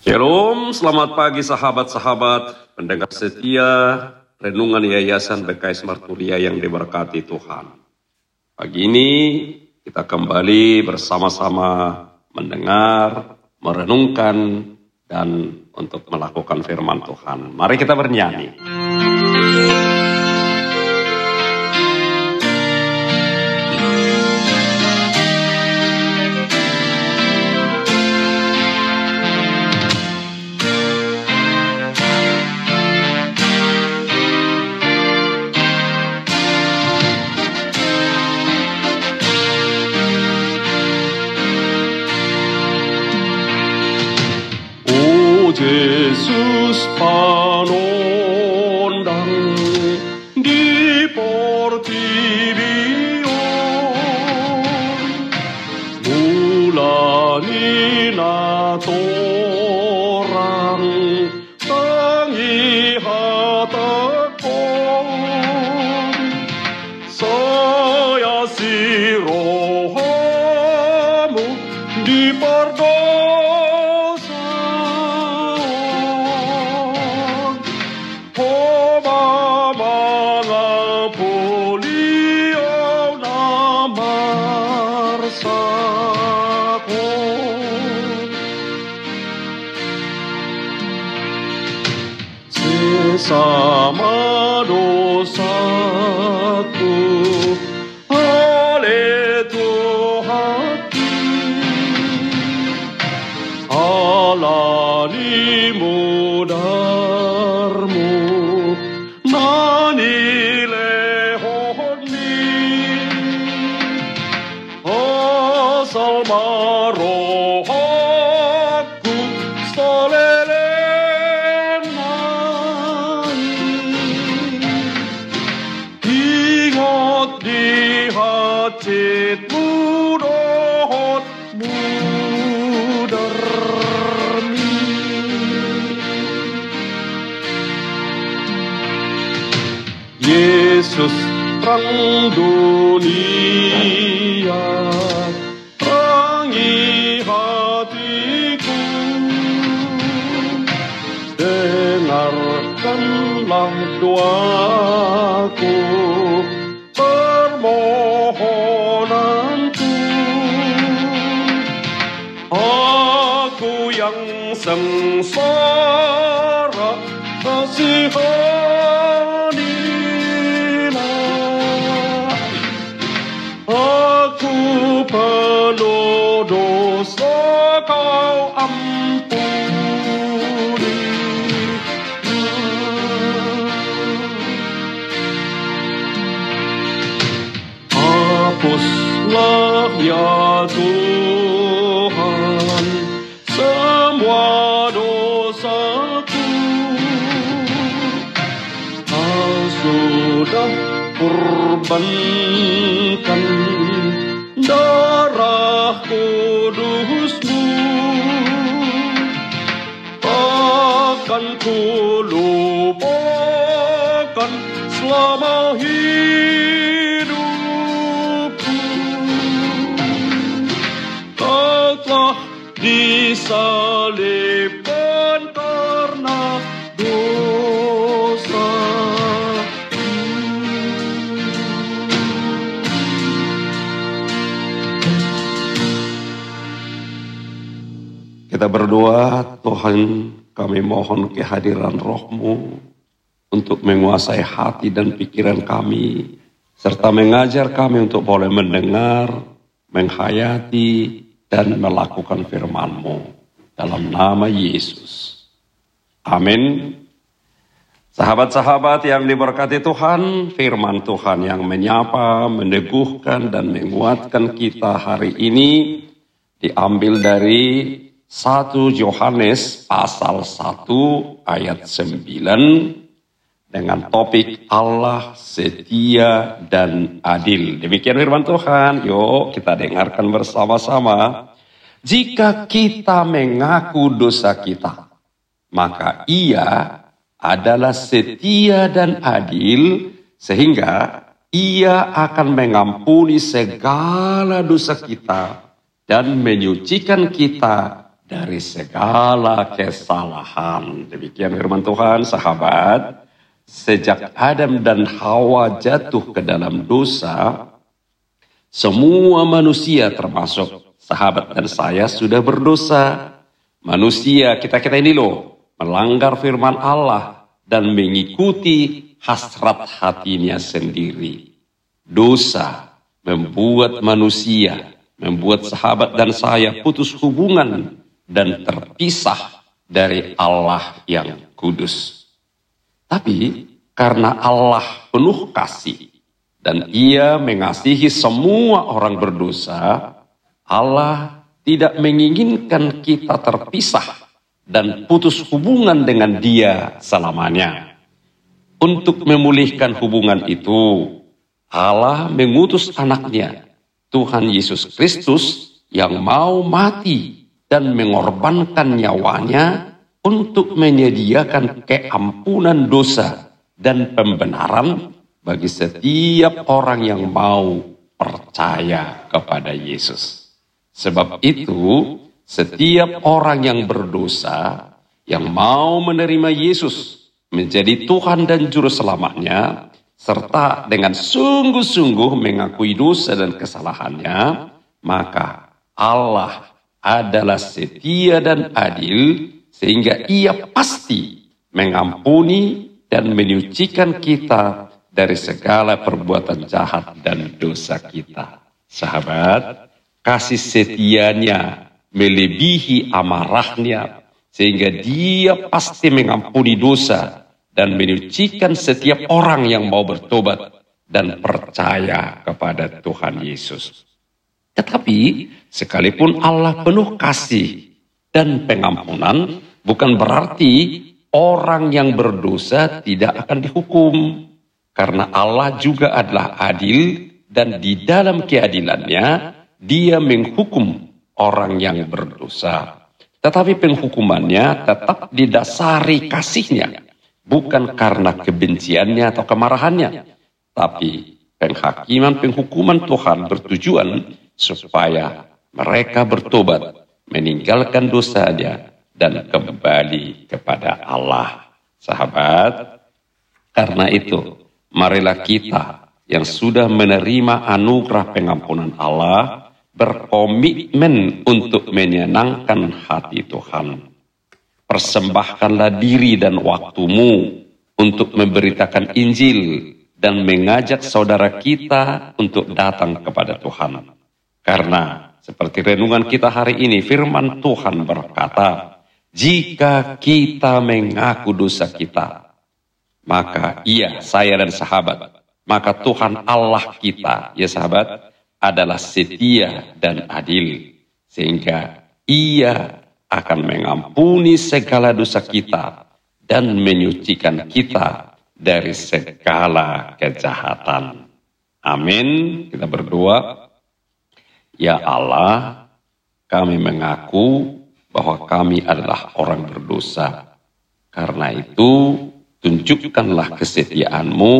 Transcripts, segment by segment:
Shalom, selamat pagi sahabat-sahabat, pendengar setia, renungan Yayasan BKS Marturia yang diberkati Tuhan. Pagi ini kita kembali bersama-sama mendengar, merenungkan, dan untuk melakukan firman Tuhan. Mari kita bernyanyi. imod armod. Man ilehodni osalmaroon. Yesus terang dunia. Terangi hatiku. Dengarkanlah doaku. Permohonanku. Aku yang sengsara kasihanilah sudah kurbankan darah kudusmu Takkan ku lupakan selama hidupku. Kau telah disalibkan Kita berdoa, Tuhan kami mohon kehadiran rohmu untuk menguasai hati dan pikiran kami, serta mengajar kami untuk boleh mendengar, menghayati, dan melakukan firman-Mu. Dalam nama Yesus. Amin. Sahabat-sahabat yang diberkati Tuhan, firman Tuhan yang menyapa, meneguhkan, dan menguatkan kita hari ini diambil dari 1 Yohanes pasal 1 ayat 9 dengan topik Allah setia dan adil. Demikian firman Tuhan. Yuk kita dengarkan bersama-sama. Jika kita mengaku dosa kita, maka ia adalah setia dan adil sehingga ia akan mengampuni segala dosa kita dan menyucikan kita dari segala kesalahan. Demikian firman Tuhan, sahabat. Sejak Adam dan Hawa jatuh ke dalam dosa, semua manusia termasuk sahabat dan saya sudah berdosa. Manusia kita-kita ini loh melanggar firman Allah dan mengikuti hasrat hatinya sendiri. Dosa membuat manusia, membuat sahabat dan saya putus hubungan dan terpisah dari Allah yang kudus. Tapi karena Allah penuh kasih dan ia mengasihi semua orang berdosa, Allah tidak menginginkan kita terpisah dan putus hubungan dengan dia selamanya. Untuk memulihkan hubungan itu, Allah mengutus anaknya, Tuhan Yesus Kristus yang mau mati dan mengorbankan nyawanya untuk menyediakan keampunan dosa dan pembenaran bagi setiap orang yang mau percaya kepada Yesus. Sebab itu, setiap orang yang berdosa yang mau menerima Yesus menjadi Tuhan dan Juru Selamatnya, serta dengan sungguh-sungguh mengakui dosa dan kesalahannya, maka Allah adalah setia dan adil sehingga ia pasti mengampuni dan menyucikan kita dari segala perbuatan jahat dan dosa kita. Sahabat, kasih setianya melebihi amarahnya sehingga dia pasti mengampuni dosa dan menyucikan setiap orang yang mau bertobat dan percaya kepada Tuhan Yesus. Tetapi sekalipun Allah penuh kasih dan pengampunan, bukan berarti orang yang berdosa tidak akan dihukum. Karena Allah juga adalah adil dan di dalam keadilannya dia menghukum orang yang berdosa. Tetapi penghukumannya tetap didasari kasihnya. Bukan karena kebenciannya atau kemarahannya. Tapi penghakiman penghukuman Tuhan bertujuan supaya mereka bertobat, meninggalkan dosanya, dan kembali kepada Allah. Sahabat, karena itu marilah kita yang sudah menerima anugerah pengampunan Allah berkomitmen untuk menyenangkan hati Tuhan. Persembahkanlah diri dan waktumu untuk memberitakan Injil dan mengajak saudara kita untuk datang kepada Tuhan. Karena seperti renungan kita hari ini, firman Tuhan berkata, jika kita mengaku dosa kita, maka iya saya dan sahabat, maka Tuhan Allah kita, ya sahabat, adalah setia dan adil. Sehingga ia akan mengampuni segala dosa kita dan menyucikan kita dari segala kejahatan. Amin. Kita berdoa. Ya Allah, kami mengaku bahwa kami adalah orang berdosa. Karena itu, tunjukkanlah kesetiaanmu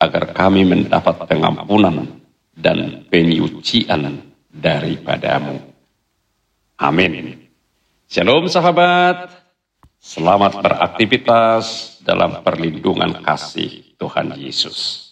agar kami mendapat pengampunan dan penyucian daripadamu. Amin. Shalom sahabat. Selamat beraktivitas dalam perlindungan kasih Tuhan Yesus.